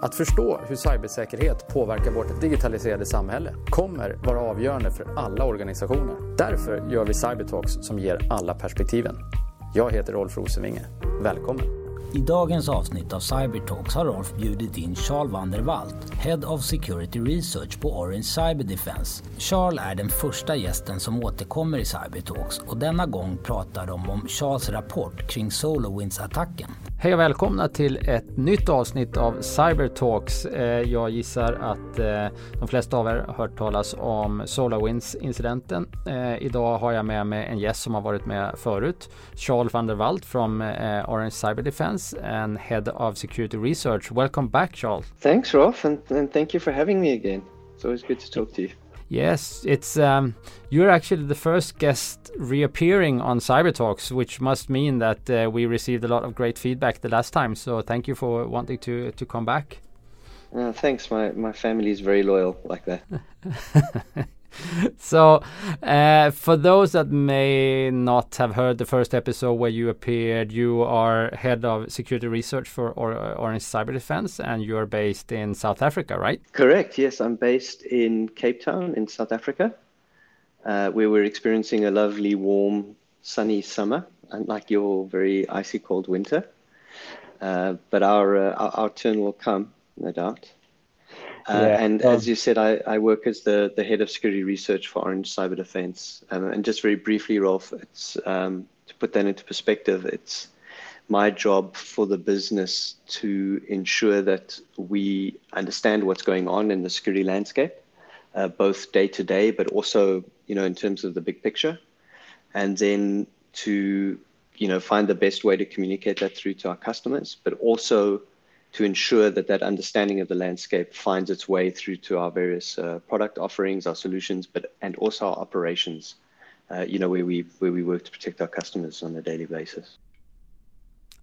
Att förstå hur cybersäkerhet påverkar vårt digitaliserade samhälle kommer vara avgörande för alla organisationer. Därför gör vi Cybertalks som ger alla perspektiven. Jag heter Rolf Rosenvinge. Välkommen! I dagens avsnitt av Cybertalks har Rolf bjudit in Charles van der Walt, Head of Security Research på Orange Cyber Defense. Charles är den första gästen som återkommer i Cybertalks och denna gång pratar de om Charles rapport kring SolarWinds-attacken. Hej och välkomna till ett nytt avsnitt av Cybertalks. Eh, jag gissar att eh, de flesta av er har hört talas om SolarWinds-incidenten. Eh, idag har jag med mig en gäst som har varit med förut. Charles van der Walt från Orange Cyber Defense and Head of Security Research. Welcome back Charles. Thanks Rolf and, and thank you for having me again. It's always good to talk to you. Yes, it's um, you're actually the first guest reappearing on Cyber Talks, which must mean that uh, we received a lot of great feedback the last time. So thank you for wanting to to come back. Uh, thanks, my my family is very loyal like that. so, uh, for those that may not have heard the first episode where you appeared, you are head of security research for or Orange Cyber Defense, and you are based in South Africa, right? Correct. Yes, I'm based in Cape Town in South Africa, uh, where we're experiencing a lovely, warm, sunny summer, unlike your very icy cold winter. Uh, but our, uh, our, our turn will come, no doubt. Uh, yeah. And well, as you said, I, I work as the, the head of security research for Orange Cyber Defense. Um, and just very briefly, Rolf, it's um, to put that into perspective, it's my job for the business to ensure that we understand what's going on in the security landscape, uh, both day to day, but also you know in terms of the big picture, and then to you know find the best way to communicate that through to our customers, but also to ensure that that understanding of the landscape finds its way through to our various uh, product offerings, our solutions, but and also our operations. Uh, you know where we where we work to protect our customers on a daily basis.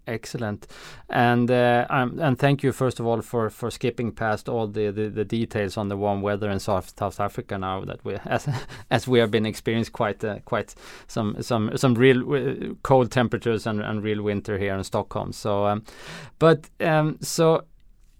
Excellent, and uh, um, and thank you first of all for for skipping past all the, the, the, details on the warm weather in South South Africa now that we as as we have been experiencing quite uh, quite some some some real uh, cold temperatures and, and real winter here in Stockholm. So, um, but um, so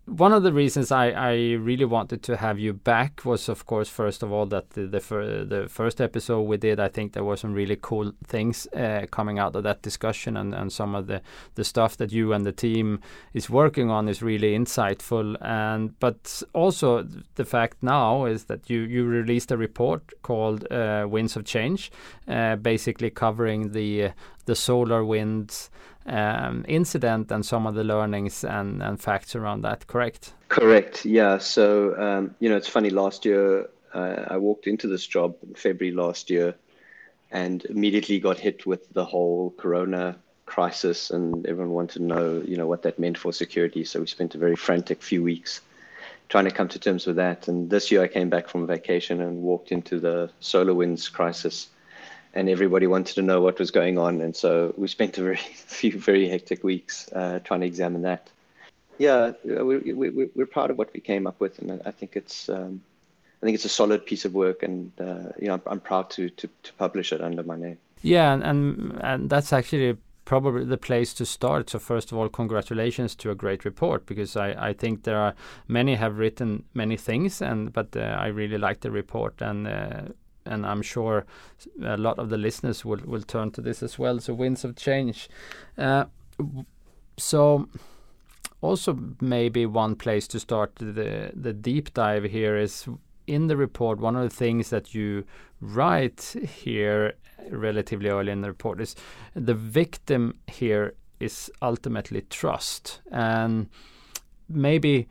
one of the reasons I, I really wanted to have you back was, of course, first of all, that the the, fir the first episode we did, I think there were some really cool things uh, coming out of that discussion, and, and some of the, the stuff that you and the team is working on is really insightful. And but also the fact now is that you you released a report called uh, Winds of Change, uh, basically covering the the solar winds um, incident and some of the learnings and, and facts around that, correct? Correct, yeah. So, um, you know, it's funny, last year uh, I walked into this job in February last year and immediately got hit with the whole corona crisis and everyone wanted to know, you know, what that meant for security. So we spent a very frantic few weeks trying to come to terms with that. And this year I came back from vacation and walked into the SolarWinds crisis and everybody wanted to know what was going on. And so we spent a very few very hectic weeks uh, trying to examine that. Yeah, we, we, we're proud of what we came up with, and I think it's um, I think it's a solid piece of work, and uh, you know I'm, I'm proud to, to, to publish it under my name. Yeah, and, and and that's actually probably the place to start. So first of all, congratulations to a great report because I, I think there are many have written many things and but uh, I really like the report and uh, and I'm sure a lot of the listeners will will turn to this as well. So winds of change. Uh, so also maybe one place to start the the deep dive here is in the report. One of the things that you write here relatively early in the report is the victim here is ultimately trust and maybe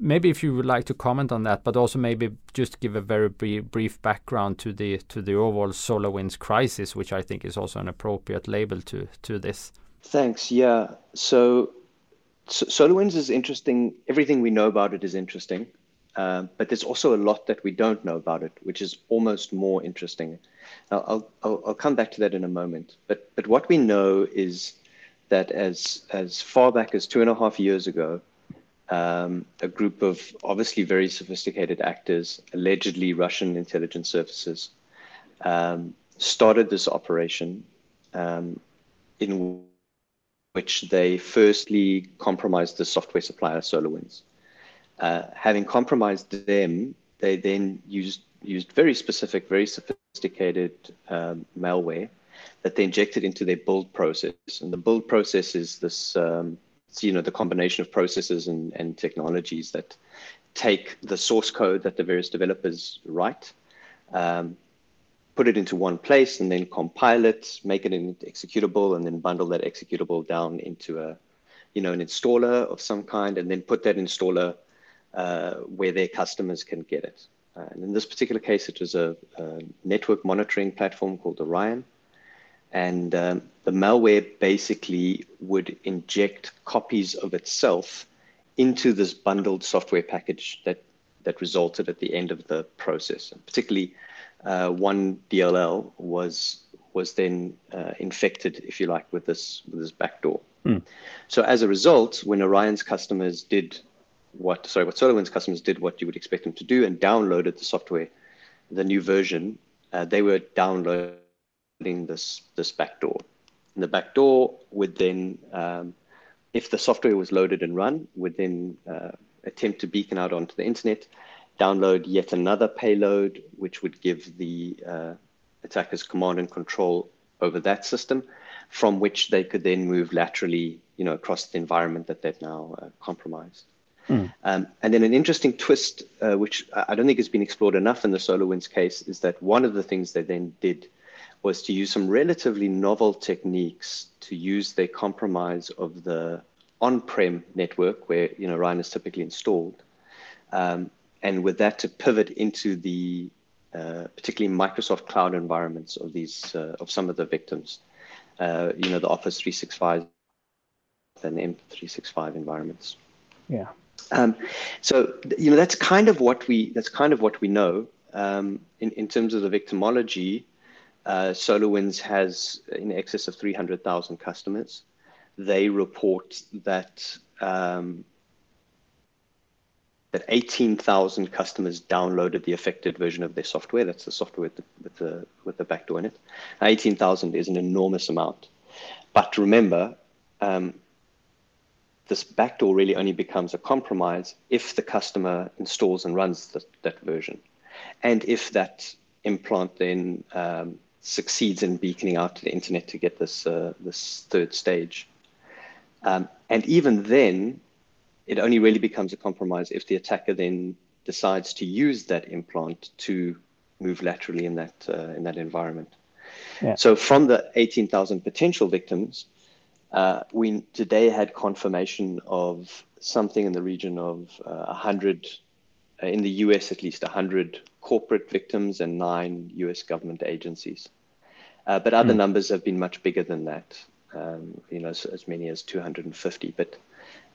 maybe if you would like to comment on that, but also maybe just give a very brief background to the to the overall SolarWinds crisis, which I think is also an appropriate label to to this. Thanks. Yeah. So, so SolarWinds is interesting. Everything we know about it is interesting, um, but there's also a lot that we don't know about it, which is almost more interesting. I'll, I'll, I'll come back to that in a moment. But but what we know is that as as far back as two and a half years ago, um, a group of obviously very sophisticated actors, allegedly Russian intelligence services, um, started this operation um, in which they firstly compromised the software supplier SolarWinds. Uh, having compromised them, they then used used very specific, very sophisticated um, malware that they injected into their build process. And the build process is this, um, you know, the combination of processes and, and technologies that take the source code that the various developers write, um, put it into one place, and then compile it, make it an executable, and then bundle that executable down into a, you know, an installer of some kind, and then put that installer uh, where their customers can get it. Uh, and in this particular case, it was a, a network monitoring platform called Orion. And um, the malware basically would inject copies of itself into this bundled software package that, that resulted at the end of the process. And particularly, uh, one DLL was was then uh, infected, if you like, with this with this backdoor. Mm. So as a result, when Orion's customers did what sorry what SolarWinds customers did what you would expect them to do and downloaded the software, the new version, uh, they were downloading this this backdoor. And the backdoor would then, um, if the software was loaded and run, would then uh, attempt to beacon out onto the internet, download yet another payload, which would give the uh, attackers command and control over that system, from which they could then move laterally, you know, across the environment that they've now uh, compromised. Mm. Um, and then an interesting twist, uh, which I don't think has been explored enough in the SolarWinds case, is that one of the things they then did was to use some relatively novel techniques to use their compromise of the on-prem network where you know Orion is typically installed, um, and with that to pivot into the uh, particularly Microsoft cloud environments of these uh, of some of the victims, uh, you know the Office 365 and M365 environments. Yeah. Um, so you know that's kind of what we that's kind of what we know um, in in terms of the victimology. Uh, SolarWinds has in excess of 300,000 customers. They report that um, that 18,000 customers downloaded the affected version of their software. That's the software with the with the, with the backdoor in it. 18,000 is an enormous amount, but remember, um, this backdoor really only becomes a compromise if the customer installs and runs the, that version. And if that implant then um, succeeds in beaconing out to the internet to get this, uh, this third stage. Um, and even then, it only really becomes a compromise if the attacker then decides to use that implant to move laterally in that, uh, in that environment. Yeah. So from the 18,000 potential victims, uh, we today had confirmation of something in the region of uh, 100, uh, in the US at least, 100 corporate victims and nine US government agencies. Uh, but other mm. numbers have been much bigger than that, um, you know, so as many as 250. But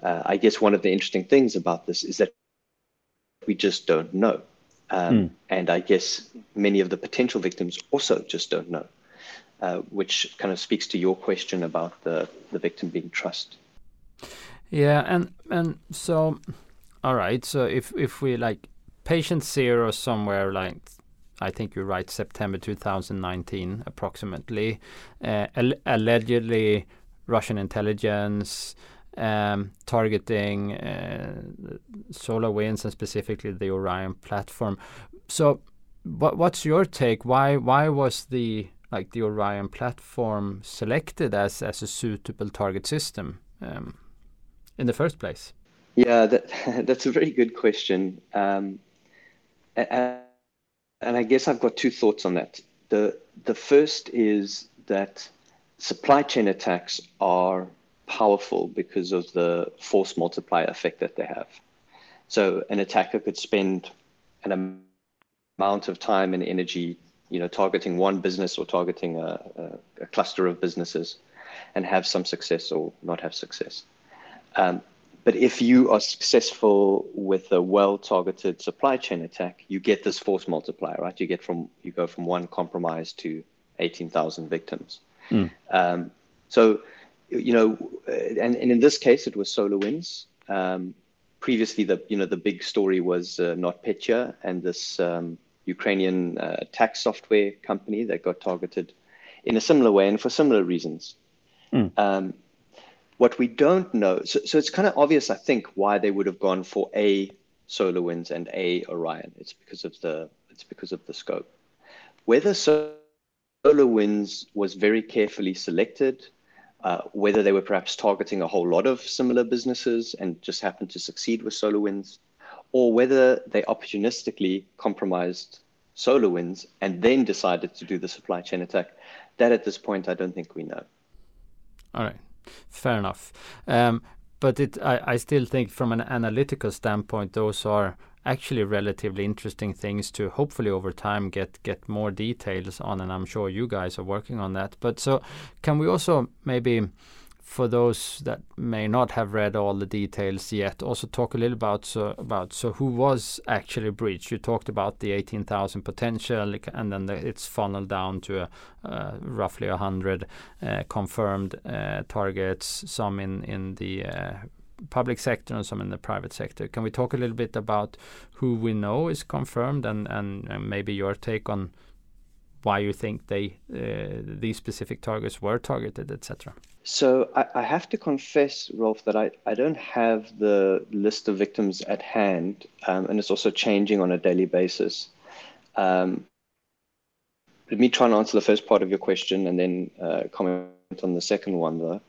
uh, I guess one of the interesting things about this is that we just don't know. Um, mm. And I guess many of the potential victims also just don't know. Uh, which kind of speaks to your question about the, the victim being trust. Yeah, and and so, all right. So if if we like patient zero somewhere like I think you're right, September 2019 approximately, uh, al- allegedly Russian intelligence um, targeting uh, SolarWinds and specifically the Orion platform. So, what, what's your take? Why why was the like the Orion platform selected as as a suitable target system um, in the first place? Yeah, that, that's a very good question. Um, and, and I guess I've got two thoughts on that. The the first is that supply chain attacks are powerful because of the force multiplier effect that they have. So an attacker could spend an amount of time and energy you know, targeting one business or targeting a, a, a cluster of businesses and have some success or not have success. Um, but if you are successful with a well-targeted supply chain attack, you get this force multiplier, right? You get from you go from one compromise to 18,000 victims. Mm. Um, so, you know, and, and in this case, it was SolarWinds. Um, previously, the you know the big story was uh, NotPetya and this um, Ukrainian uh, tax software company that got targeted in a similar way and for similar reasons. Mm. What we don't know, so, so it's kind of obvious, I think, why they would have gone for a SolarWinds and A Orion. It's because of the it's because of the scope. Whether SolarWinds was very carefully selected, uh, whether they were perhaps targeting a whole lot of similar businesses and just happened to succeed with SolarWinds, or whether they opportunistically compromised SolarWinds and then decided to do the supply chain attack, that at this point I don't think we know. All right, fair enough. Um, but it, I, I still think from an analytical standpoint, those are actually relatively interesting things to hopefully over time get get more details on and I'm sure you guys are working on that but so can we also maybe for those that may not have read all the details yet, also talk a little about so about so who was actually breached. You talked about the 18,000 potential, and then the, it's funneled down to a, uh, roughly 100 uh, confirmed uh, targets, some in in the uh, public sector and some in the private sector. Can we talk a little bit about who we know is confirmed, and and, and maybe your take on why you think they uh, these specific targets were targeted, etc. So I, I, have to confess, Rolf, that I, I don't have the list of victims at hand, um, and it's also changing on a daily basis. Um, let me try and answer the first part of your question and then uh, comment on the second one, though.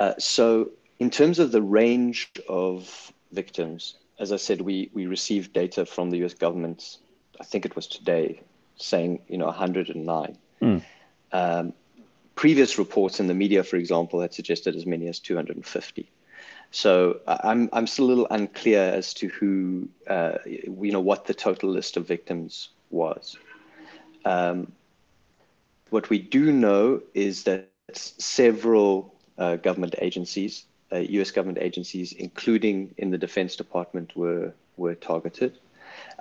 Uh, so, in terms of the range of victims, as I said, we, we received data from the US government, I think it was today, saying, you know, 109. Mm. Um, previous reports in the media, for example, had suggested as many as 250. So I'm I'm still a little unclear as to who uh, you know what the total list of victims was. Um, what we do know is that several uh, government agencies, uh, U.S. government agencies, including in the Defense Department, were were targeted,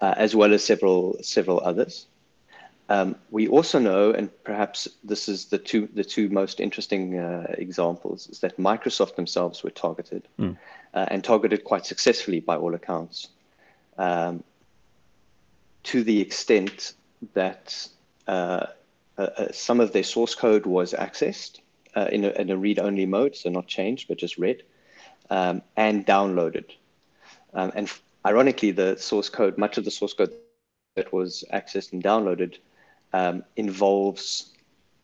uh, as well as several several others. Um, we also know, and perhaps this is the two the two most interesting uh, examples, is that Microsoft themselves were targeted, mm. uh, and targeted quite successfully by all accounts, um, to the extent that uh, uh, uh some of their source code was accessed uh, in a, in, a, read-only mode, so not changed but just read, um, and downloaded. Um, and ironically, the source code, much of the source code that was accessed and downloaded um, involves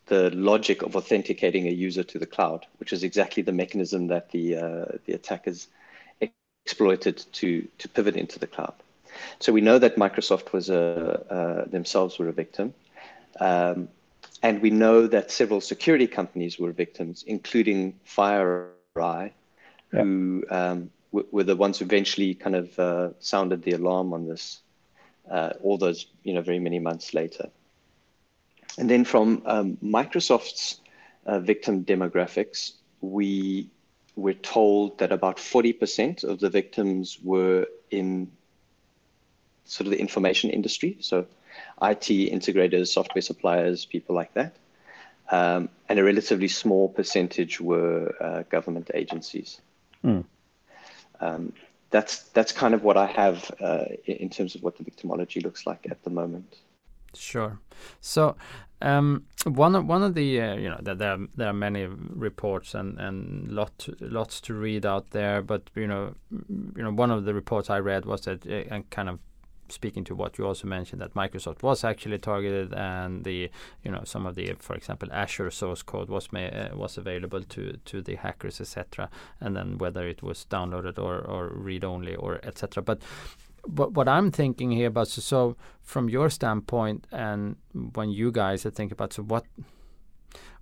the logic of authenticating a user to the cloud, which is exactly the mechanism that the uh, the attackers exploited to to pivot into the cloud. So we know that Microsoft was a uh, themselves were a victim, um, and we know that several security companies were victims, including FireEye, who um, were the ones who eventually kind of uh, sounded the alarm on this. Uh, all those, you know, very many months later. And then from um, Microsoft's uh, victim demographics, we were told that about 40% of the victims were in sort of the information industry, so IT integrators, software suppliers, people like that. Um, and a relatively small percentage were uh, government agencies. Mm. Um, that's that's kind of what I have uh, in terms of what the victimology looks like at the moment. Sure. So um, one of one of the uh, you know there there are, there are many reports and and lot lots to read out there, but you know you know one of the reports I read was that uh, and kind of speaking to what you also mentioned that Microsoft was actually targeted and the you know some of the for example Azure source code was uh, was available to to the hackers etc and then whether it was downloaded or or read only or etc but but what I'm thinking here about so, so from your standpoint and when you guys are thinking about so what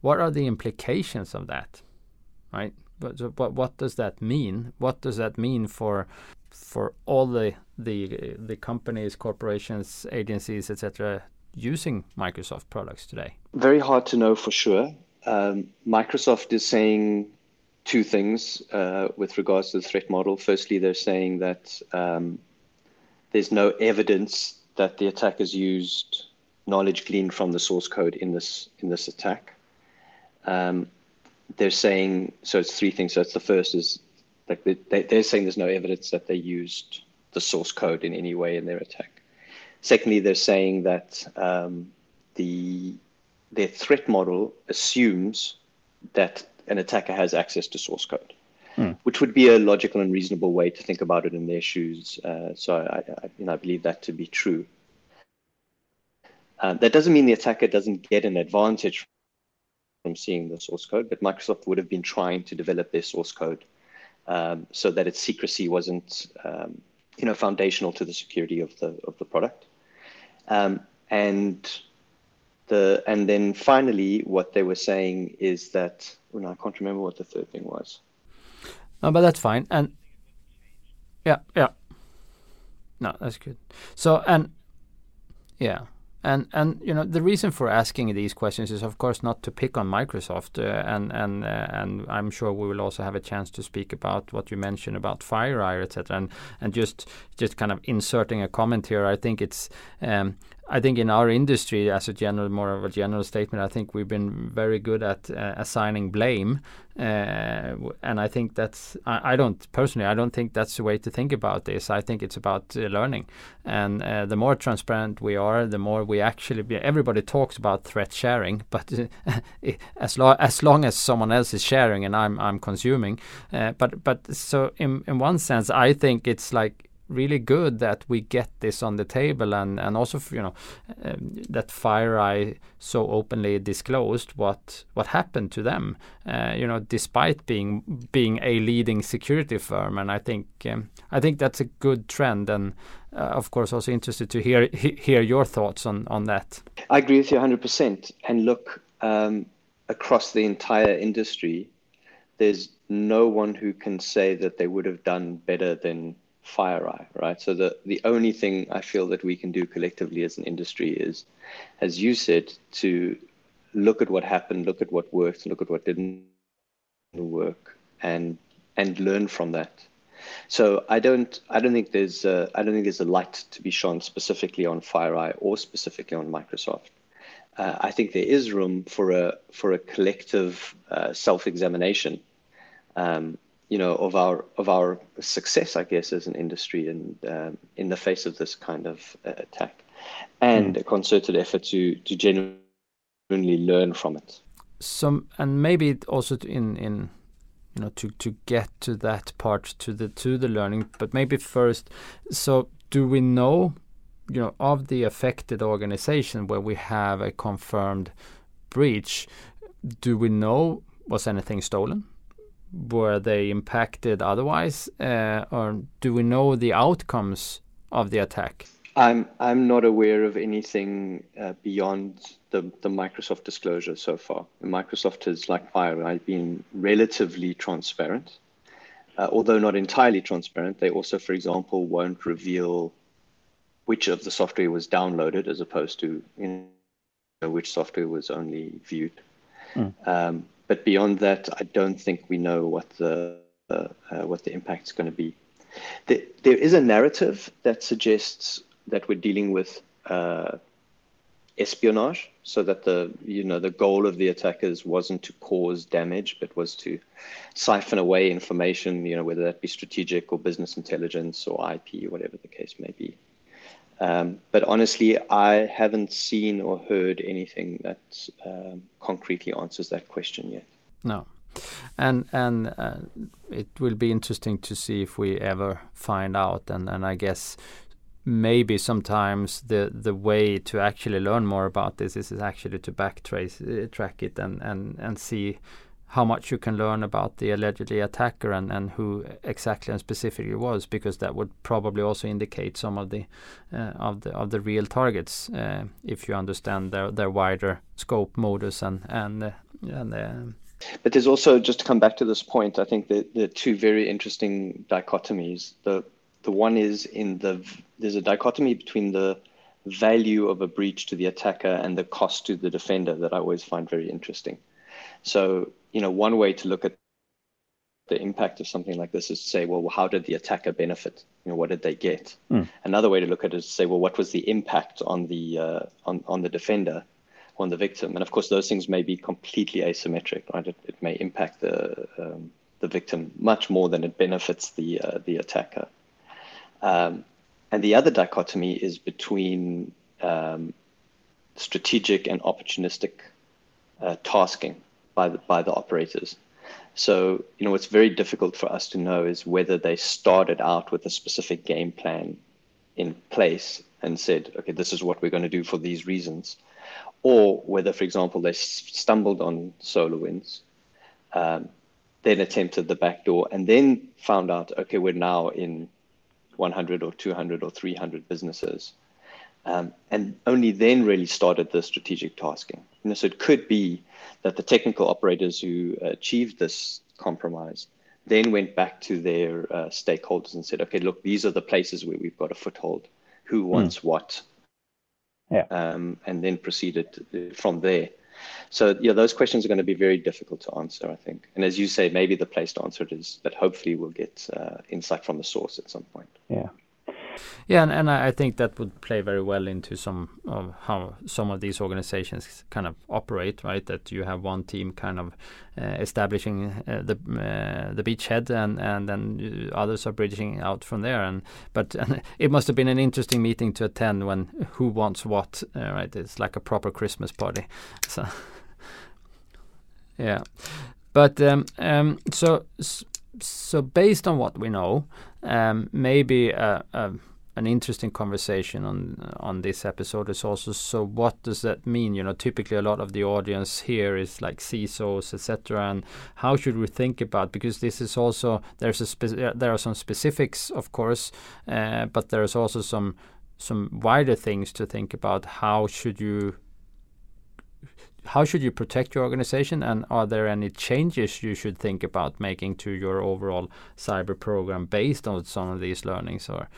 what are the implications of that right? But so what what does that mean? What does that mean for for all the the the companies corporations agencies etc using Microsoft products today? Very hard to know for sure. Um, Microsoft is saying two things uh, with regards to the threat model. Firstly they're saying that um, there's no evidence that the attackers used knowledge gleaned from the source code in this in this attack. Um, they're saying so. It's three things. So it's the first is like they, they're saying there's no evidence that they used the source code in any way in their attack. Secondly, they're saying that um, the their threat model assumes that an attacker has access to source code. Mm. which would be a logical and reasonable way to think about it in their shoes. Uh, so I, I, you know, I believe that to be true. Uh, that doesn't mean the attacker doesn't get an advantage from seeing the source code, but Microsoft would have been trying to develop their source code um, so that its secrecy wasn't, um, you know, foundational to the security of the of the product. Um, and the and then finally, what they were saying is that well, no, I can't remember what the third thing was. No, but that's fine. And yeah, yeah. No, that's good. So and yeah. And and you know the reason for asking these questions is of course not to pick on Microsoft uh, and and uh, and I'm sure we will also have a chance to speak about what you mentioned about FireEye etc. And and just just kind of inserting a comment here. I think it's um, I think in our industry, as a general, more of a general statement, I think we've been very good at uh, assigning blame, uh, and I think that's. I, I, don't personally. I don't think that's the way to think about this. I think it's about uh, learning, and uh, the more transparent we are, the more we actually. Be, everybody talks about threat sharing, but as long as long as someone else is sharing and I'm I'm consuming, uh, but but so in in one sense, I think it's like really good that we get this on the table and and also you know um, that FireEye so openly disclosed what what happened to them uh, you know despite being being a leading security firm. And I think um, I think that's a good trend and uh, of course also interested to hear he, hear your thoughts on on that. I agree with you 100% and look um, across the entire industry there's no one who can say that they would have done better than FireEye, right? So the, the only thing I feel that we can do collectively as an industry is, as you said, to look at what happened, look at what worked, look at what didn't work, and and learn from that. So I don't I don't think there's a, I don't think there's a light to be shone specifically on FireEye or specifically on Microsoft. Uh, I think there is room for a for a collective uh, self examination. Um, you know of our of our success, I guess, as an industry and um, in the face of this kind of uh, attack, and mm. a concerted effort to to genuinely learn from it. Some and maybe also in in you know to to get to that part to the to the learning, but maybe first, so do we know, you know, of the affected organization where we have a confirmed breach? Do we know was anything stolen? Were they impacted otherwise, uh, or do we know the outcomes of the attack? I'm I'm not aware of anything uh, beyond the, the Microsoft disclosure so far. Microsoft has, like FireEye, been relatively transparent, uh, although not entirely transparent. They also, for example, won't reveal which of the software was downloaded as opposed to you know, which software was only viewed. Mm. Um, but beyond that, I don't think we know what the uh, uh, what the impact is going to be. The, there is a narrative that suggests that we're dealing with uh, espionage, so that the you know the goal of the attackers wasn't to cause damage, but was to siphon away information, you know, whether that be strategic or business intelligence or IP, whatever the case may be. Um, but honestly, I haven't seen or heard anything that um, concretely answers that question yet. No, and and uh, it will be interesting to see if we ever find out. And and I guess maybe sometimes the the way to actually learn more about this is, is actually to backtrace uh, track it and and and see how much you can learn about the allegedly attacker and, and who exactly and specifically was, because that would probably also indicate some of the uh, of the of the real targets uh, if you understand their their wider scope, modus, and and uh, and. Uh, but there's also just to come back to this point. I think that the two very interesting dichotomies. The the one is in the there's a dichotomy between the value of a breach to the attacker and the cost to the defender that I always find very interesting. So you know, one way to look at the impact of something like this is to say, well, how did the attacker benefit? You know, what did they get? Mm. Another way to look at it is to say, well, what was the impact on the uh, on on the defender, on the victim? And of course, those things may be completely asymmetric, right? It, it may impact the um, the victim much more than it benefits the uh, the attacker. Um, and the other dichotomy is between um, strategic and opportunistic uh, tasking by the, by the operators. So, you know, what's very difficult for us to know is whether they started out with a specific game plan in place and said, okay, this is what we're going to do for these reasons, or whether, for example, they stumbled on SolarWinds, um, then attempted the back door, and then found out, okay, we're now in 100 or 200 or 300 businesses. Um, and only then really started the strategic tasking. You know, so it could be that the technical operators who achieved this compromise then went back to their uh, stakeholders and said, okay, look, these are the places where we've got a foothold. Who hmm. wants mm. what? Yeah. Um, and then proceeded from there. So yeah, those questions are going to be very difficult to answer, I think. And as you say, maybe the place to answer it is, but hopefully we'll get uh, insight from the source at some point. Yeah. Yeah, and, and I think that would play very well into some of how some of these organizations kind of operate, right? That you have one team kind of uh, establishing uh, the uh, the beachhead, and and then others are bridging out from there. And but and it must have been an interesting meeting to attend when who wants what, uh, right? It's like a proper Christmas party. So yeah, but um, um, so so based on what we know, um, maybe a, a an interesting conversation on on this episode is also so what does that mean? You know typically a lot of the audience here is like CISOs etc and how should we think about because this is also there's a spe- there are some specifics of course uh, but there's also some some wider things to think about. How should you how should you protect your organization and are there any changes you should think about making to your overall cyber program based on some of these learnings or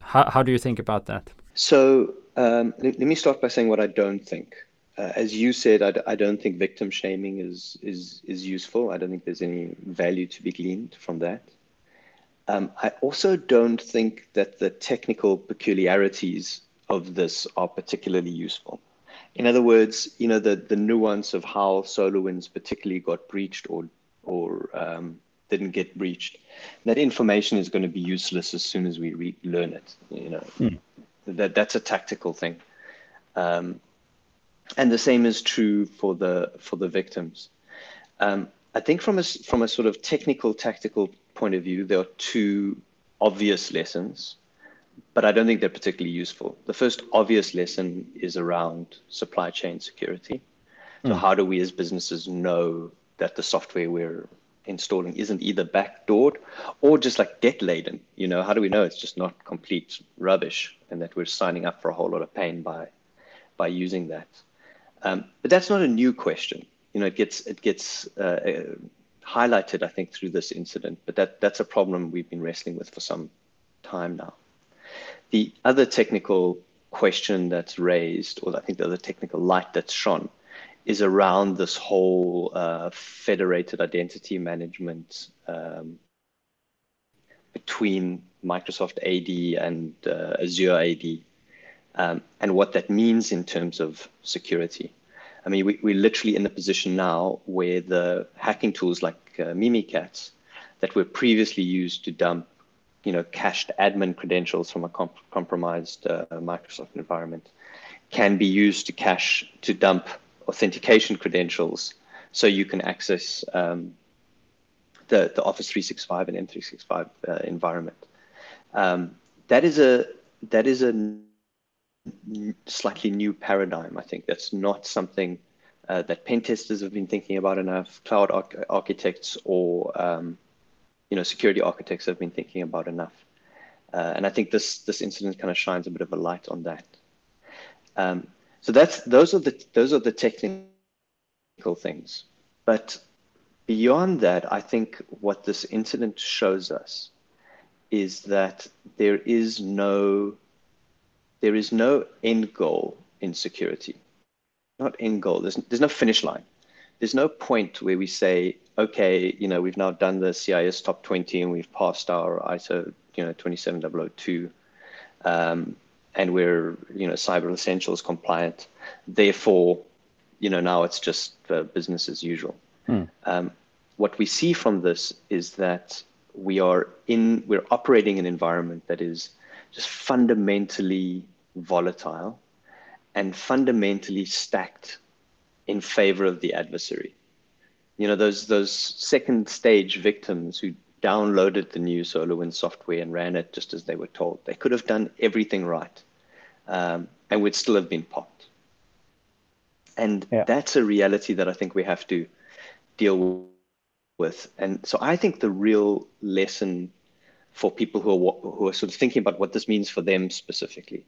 how, how do you think about that? So um, let, let, me start by saying what I don't think. Uh, as you said, I d- I don't think victim shaming is, is, is useful. I don't think there's any value to be gleaned from that. Um, I also don't think that the technical peculiarities of this are particularly useful. In other words, you know, the, the nuance of how SolarWinds particularly got breached or, or um, didn't get breached. That information is going to be useless as soon as we re- learn it. You know, mm. that that's a tactical thing, um, and the same is true for the for the victims. Um, I think from a from a sort of technical tactical point of view, there are two obvious lessons, but I don't think they're particularly useful. The first obvious lesson is around supply chain security. So, mm. how do we as businesses know that the software we're installing isn't either backdoored or just like debt laden. You know, how do we know it's just not complete rubbish and that we're signing up for a whole lot of pain by by using that? Um, but that's not a new question. You know, it gets it gets uh, uh, highlighted, I think, through this incident. But that that's a problem we've been wrestling with for some time now. The other technical question that's raised, or I think the other technical light that's shone, is around this whole uh, federated identity management um, between Microsoft AD and uh, Azure AD, um, and what that means in terms of security. I mean, we, we're literally in a position now where the hacking tools like uh, Mimikatz that were previously used to dump, you know, cached admin credentials from a comp- compromised uh, Microsoft environment can be used to cache to dump authentication credentials so you can access um, the, the Office 365 and M365 uh, environment. Um, that is a that is a slightly new paradigm. I think that's not something uh, that pen testers have been thinking about enough. Cloud arch- architects or um, you know security architects have been thinking about enough. Uh, and I think this this incident kind of shines a bit of a light on that. Um, so that's those are the those are the technical things. But beyond that, I think what this incident shows us is that there is no there is no end goal in security. Not end goal. There's there's no finish line. There's no point where we say, okay, you know, we've now done the CIS top 20 and we've passed our ISO, you know, 27002. Um, and we're you know cyber essentials compliant therefore you know now it's just uh, business as usual hmm. um, what we see from this is that we are in we're operating an environment that is just fundamentally volatile and fundamentally stacked in favor of the adversary You know, those those second stage victims who downloaded the new SolarWinds software and ran it just as they were told. They could have done everything right, um, and would still have been popped. And yeah. that's a reality that I think we have to deal with. And so I think the real lesson for people who are who are sort of thinking about what this means for them specifically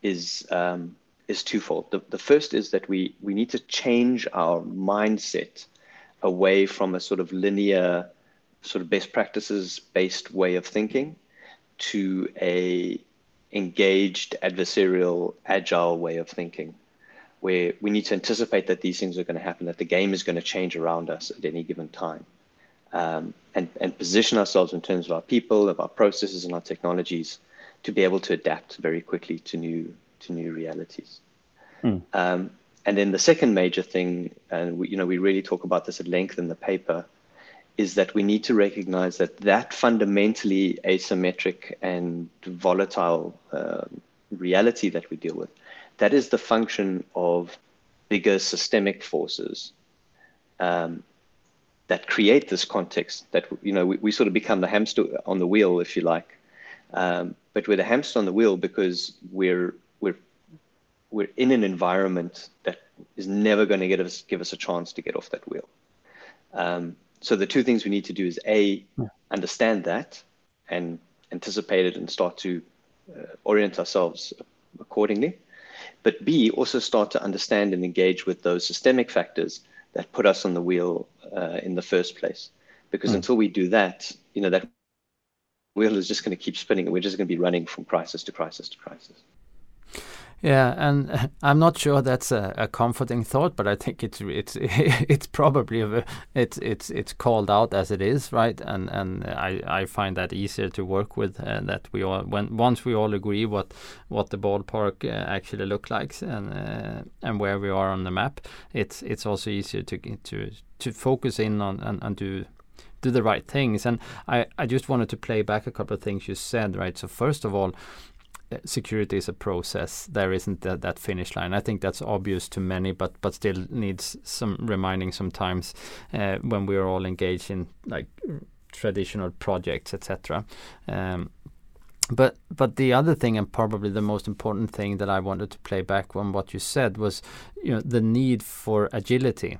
is um, is twofold. The, the first is that we we need to change our mindset away from a sort of linear, sort of best practices based way of thinking to a engaged, adversarial, agile way of thinking, where we need to anticipate that these things are going to happen, that the game is going to change around us at any given time, um, and, and position ourselves in terms of our people, of our processes, and our technologies to be able to adapt very quickly to new to new realities. Mm. Um, and then the second major thing, and we, you know, we really talk about this at length in the paper, is that we need to recognize that that fundamentally asymmetric and volatile uh, reality that we deal with, that is the function of bigger systemic forces um, that create this context. That you know, we, we, sort of become the hamster on the wheel, if you like, um, but we're the hamster on the wheel because we're we're in an environment that is never going to get us give us a chance to get off that wheel. Um, so the two things we need to do is a yeah. understand that and anticipate it and start to uh, orient ourselves accordingly. But B also start to understand and engage with those systemic factors that put us on the wheel uh, in the first place. Because mm. until we do that, you know that wheel is just going to keep spinning, and we're just going to be running from crisis to crisis to crisis. Yeah, and I'm not sure that's a, a, comforting thought, but I think it's it's it's probably a, it's it's it's called out as it is, right? And and I, I find that easier to work with. Uh, that we all when once we all agree what what the ballpark uh, actually look like and uh, and where we are on the map, it's it's also easier to to to focus in on and, and do do the right things. And I, I just wanted to play back a couple of things you said, right? So first of all, security is a process. There isn't that, that, finish line. I think that's obvious to many, but but still needs some reminding sometimes uh, when we are all engaged in like traditional projects, etc. Um, but but the other thing, and probably the most important thing that I wanted to play back on what you said was, you know, the need for agility.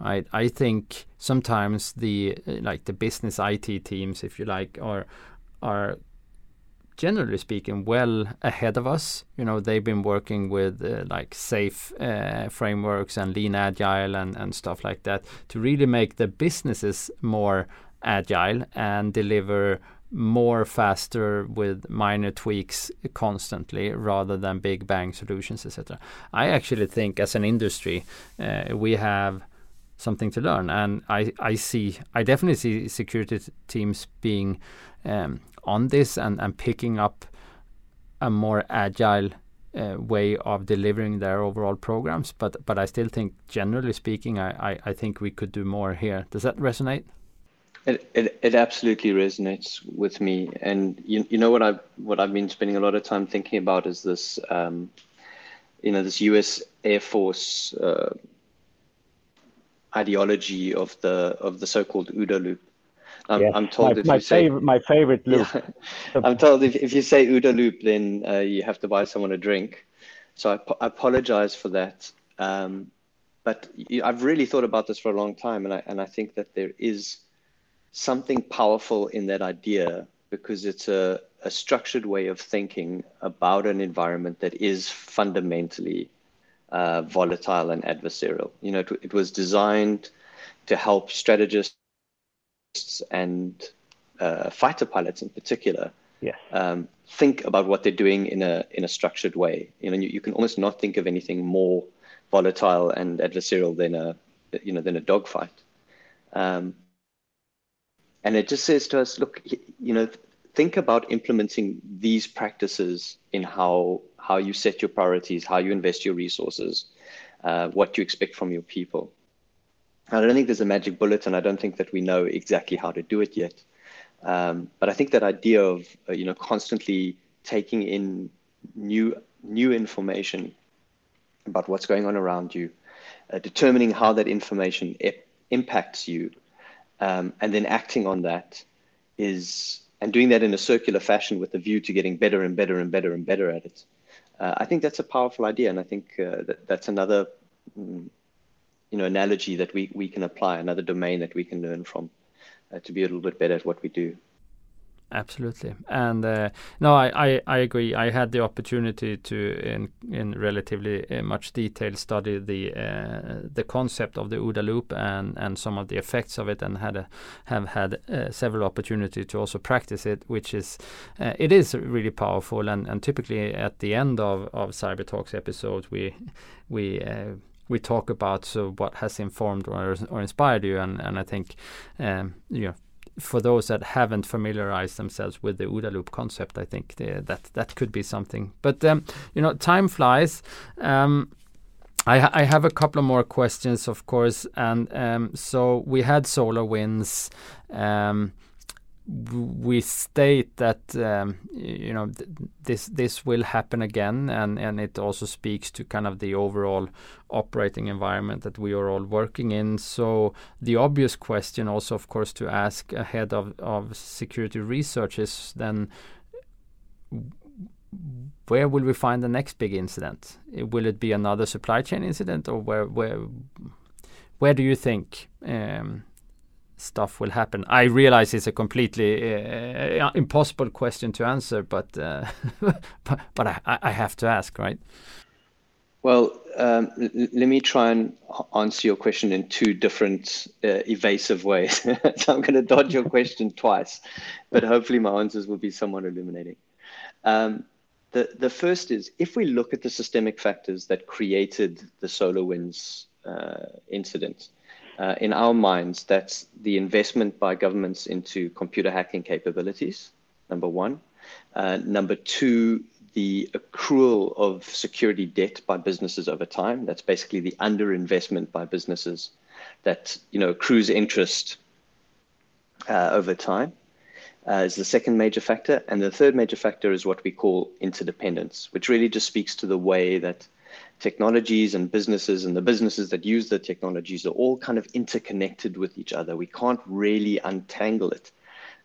Right? I think sometimes the like the business IT teams, if you like, are are generally speaking, well ahead of us. You know, they've been working with uh, like SAFe uh, frameworks and lean agile and, and stuff like that to really make the businesses more agile and deliver more faster with minor tweaks constantly rather than big bang solutions etc i actually think as an industry uh, we have something to learn and i i see i definitely see security teams being um, on this and, and picking up a more agile uh, way of delivering their overall programs. But but I still think, generally speaking, I, I, I think we could do more here. Does that resonate? It, it, it absolutely resonates with me, and you, you know what I've what I've been spending a lot of time thinking about is this, um, you know, this U.S. Air Force uh, ideology of the of the so-called OODA loop, I'm, yes. I'm told my, if my you favorite, say my favorite loop. Yeah. I'm told if, if you say OODA loop, then uh, you have to buy someone a drink. So I, I apologize for that. Um, but I've really thought about this for a long time, and I and I think that there is something powerful in that idea because it's a, a structured way of thinking about an environment that is fundamentally uh, volatile and adversarial. You know, it, it was designed to help strategists and uh, fighter pilots in particular yes. um, think about what they're doing in a in a structured way. You know, you, you, can almost not think of anything more volatile and adversarial than a you know than a dogfight. Um, and it just says to us, look, you know, think about implementing these practices in how how you set your priorities, how you invest your resources, uh, what you expect from your people. I don't think there's a magic bullet, and I don't think that we know exactly how to do it yet. Um, but I think that idea of uh, you know constantly taking in new new information about what's going on around you, uh, determining how that information impacts you, um, and then acting on that is and doing that in a circular fashion with a view to getting better and better and better and better at it. Uh, I think that's a powerful idea, and I think uh, that that's another mm, you know analogy that we we can apply, another domain that we can learn from uh, to be a little bit better at what we do absolutely. And uh, no I, I, I agree. I had the opportunity to in in relatively uh, much detail study the uh, the concept of the OODA loop and and some of the effects of it and had a, have had uh, several opportunities to also practice it which is uh, it is really powerful. And and typically at the end of of cyber talks episodes we we we talk about so what has informed or, or inspired you. And and I think um, you know for those that haven't familiarized themselves with the OODA loop concept, I think that that could be something. But um, you know, time flies. Um, I, I, have a couple of more questions, of course, and um, so we had SolarWinds. Um, we state that um, you know th this this will happen again, and and it also speaks to kind of the overall operating environment that we are all working in. So the obvious question, also of course, to ask ahead of of security research is then where will we find the next big incident? Will it be another supply chain incident, or where where where do you think um, stuff will happen? I realize it's a completely uh, impossible question to answer, but uh, but, but I, I, have to ask, right? Well, um, let me try and answer your question in two different uh, evasive ways. so I'm going to dodge your question twice, but hopefully my answers will be somewhat illuminating. Um, the, the first is if we look at the systemic factors that created the SolarWinds uh, incident, uh, in our minds, that's the investment by governments into computer hacking capabilities, number one. Uh, number two, the accrual of security debt by businesses over time. That's basically the underinvestment by businesses that you know accrues interest uh, over time. Uh, is the second major factor. And the third major factor is what we call interdependence, which really just speaks to the way that technologies and businesses and the businesses that use the technologies are all kind of interconnected with each other. We can't really untangle it.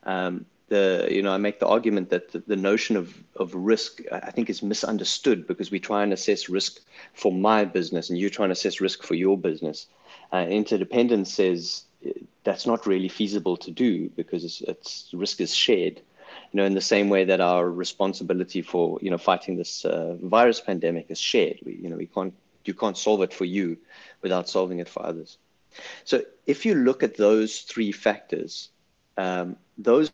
Um, the you know I make the argument that the, the, notion of of risk I think is misunderstood because we try and assess risk for my business and you try and assess risk for your business. Uh, interdependence says uh, that's not really feasible to do because it's, it's risk is shared you know, in the same way that our responsibility for, you know, fighting this uh, virus pandemic is shared. We, you know, we can't, you can't solve it for you without solving it for others. So if you look at those three factors, um, those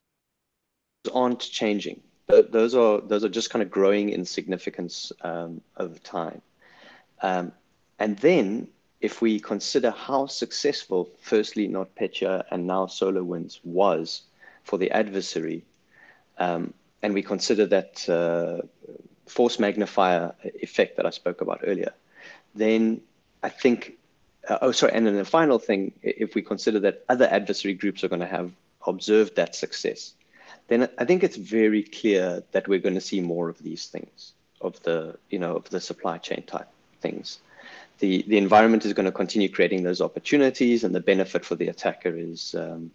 aren't changing. Those are those are just kind of growing in significance um, over time. Um, and then if we consider how successful, firstly, NotPetya and now SolarWinds was for the adversary, um, and we consider that uh, force magnifier effect that I spoke about earlier, then I think, uh, oh, sorry, and then the final thing, if we consider that other adversary groups are going to have observed that success, then I think it's very clear that we're going to see more of these things, of the, you know, of the supply chain type things. The, the environment is going to continue creating those opportunities and the benefit for the attacker is, um,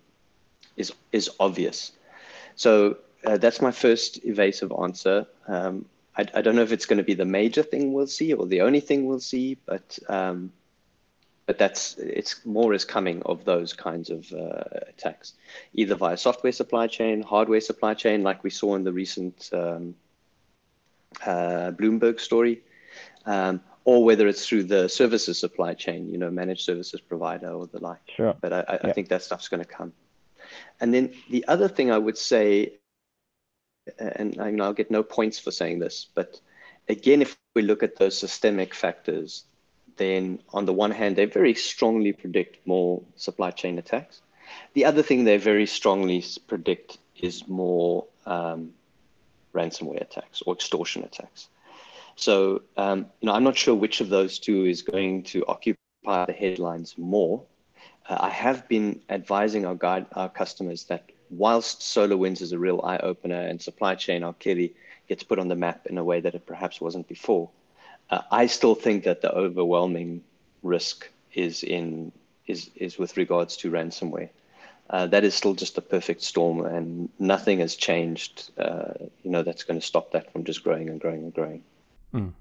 is, is obvious. So uh, that's my first evasive answer. Um, I, I, don't know if it's going to be the major thing we'll see or the only thing we'll see, but um, but that's it's more is coming of those kinds of uh, attacks, either via software supply chain, hardware supply chain, like we saw in the recent um, uh, Bloomberg story, um, or whether it's through the services supply chain, you know, managed services provider or the like. Sure. But I, I, yeah. I think that stuff's going to come. And then the other thing I would say and I, will get no points for saying this, but again, if we look at those systemic factors, then on the one hand, they very strongly predict more supply chain attacks. The other thing they very strongly predict is more um, ransomware attacks or extortion attacks. So, um, you know, I'm not sure which of those two is going to occupy the headlines more. Uh, I have been advising our guide, our customers that whilst SolarWinds is a real eye opener and supply chain are clearly gets put on the map in a way that it perhaps wasn't before, uh, I still think that the overwhelming risk is in is is with regards to ransomware. Uh, that is still just a perfect storm, and nothing has changed. Uh, you know, that's going to stop that from just growing and growing and growing. Mm.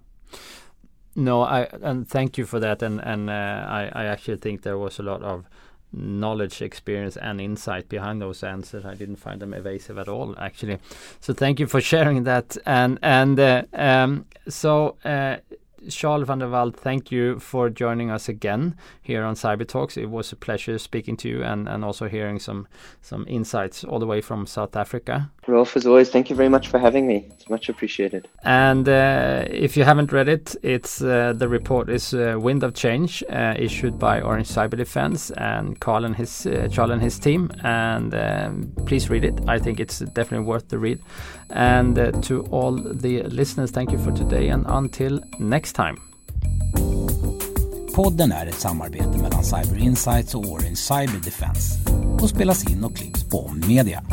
No, I and thank you for that. And and uh, I I actually think there was a lot of knowledge, experience, and insight behind those answers. I didn't find them evasive at all, actually. So thank you for sharing that. And and uh, um, so uh, Charles van der Walt, thank you for joining us again here on Cyber Talks. It was a pleasure speaking to you and, and also hearing some some insights all the way from South Africa. Rolf, as always, thank you very much for having me. It's much appreciated. And uh, if you haven't read it, it's uh, the report is uh, Wind of Change, uh, issued by Orange Cyber Defense and Carl and his uh, Charles and his team. And um, please read it. I think it's definitely worth the read. And to all the listeners, thank you for today and until next time. Podden är ett samarbete mellan Cyber Insights och Orange Cyber Defense och spelas in och klipps på Media.